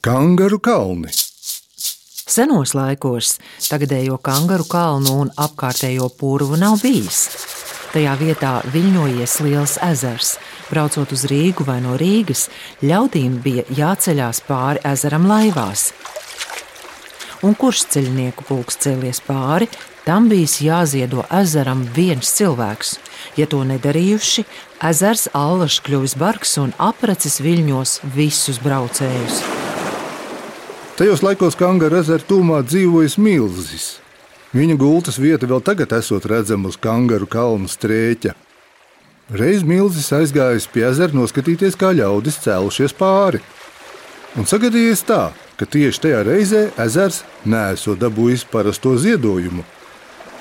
Kangaru kalni. Senos laikos tagadējo kangaru kalnu un apkārtējo purvu nav bijis. Tajā vietā viļņojies liels ezers. Braucot uz Rīgu vai no Rīgas, ļaudīm bija jāceļās pāri ezeram laivās. Un kurš ceļnieku pulks cēlies pāri, tam bijis jāziedo ezeram viens cilvēks. Ja to nedarījuši, ezers allaž kļuvis bargs un apracis viļņos visus braucējus. Tajos laikos Kangaru ezera tūmā dzīvojas milzis. Viņa gultas vieta vēl tagad esot redzama uz kangaru kalnu strēķa. Reiz milzis aizgājis pie ezera noskatīties, kā ļaudis cēlušies pāri. Un sagadījies tā, ka tieši tajā reizē ezers nesot dabūjis parasto ziedojumu.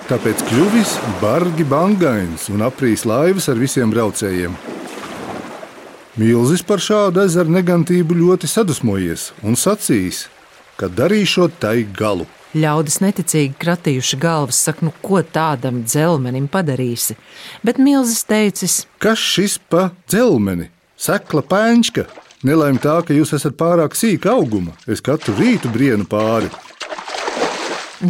Tāpēc kļuvis bargi bangains un aprīs laivas ar visiem braucējiem. Milzis par šādu ezeru negantību ļoti sadusmojies un sacījis, ka darīšot tai galu. Ļaudis neticīgi kratījuši galvas, saka, nu ko tādam dzelmenim padarīsi. Bet Milzis teicis, Kas šis pa dzelmeni? Sekla pēņķa. Nelaime tā, ka jūs esat pārāk sīka auguma. Es katru rītu brienu pāri.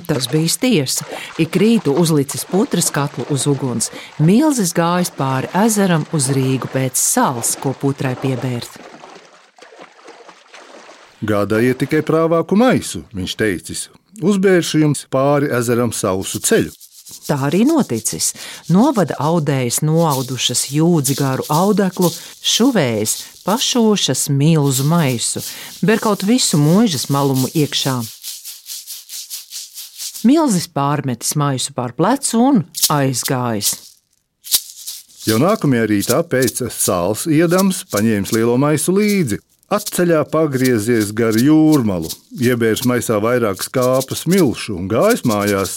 tas bija tiesa. Ik rītu uzlicis putras katlu uz uguns, Milzis gājis pāri ezeram uz Rīgu pēc sāls, ko putrai piebērt. Gādājiet tikai prāvāku maisu, viņš teicis. Uzbēršu jums pāri ezeram sausu ceļu. Tā arī noticis. Novada audējas noaudušas jūdzi garu audeklu, šuvējas pašošas milzu maisu, ber kaut visu mūžas malumu iekšā. Milzis pārmetis maisu pār plecu un aizgājis. Jau nākamajā rītā pēc sāls iedams paņēmis lielo maisu līdzi. Atceļā pagriezies gar jūrmalu, iebērs maisā vairākas kāpas milšu un gājis mājās.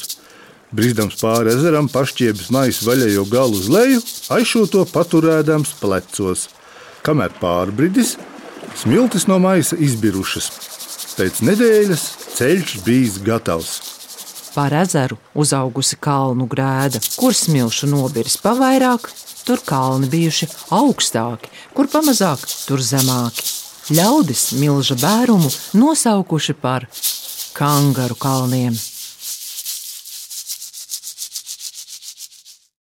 Brīzdams pāri ezeram, pašķiebis maisu vaļējo galu uz leju, aizšūto paturēdams plecos. Kamēr pārbridis, smiltis no maisa izbirušas. Pēc nedēļas ceļš bijis gatavs. Pār ezeru uzaugusi kalnu grēda, kur smilšu nobirs pavairāk, tur kalni bijuši augstāki, kur pamazāk, tur zemāki. Ļaudis milža bērumu nosaukuši par kangaru kalniem.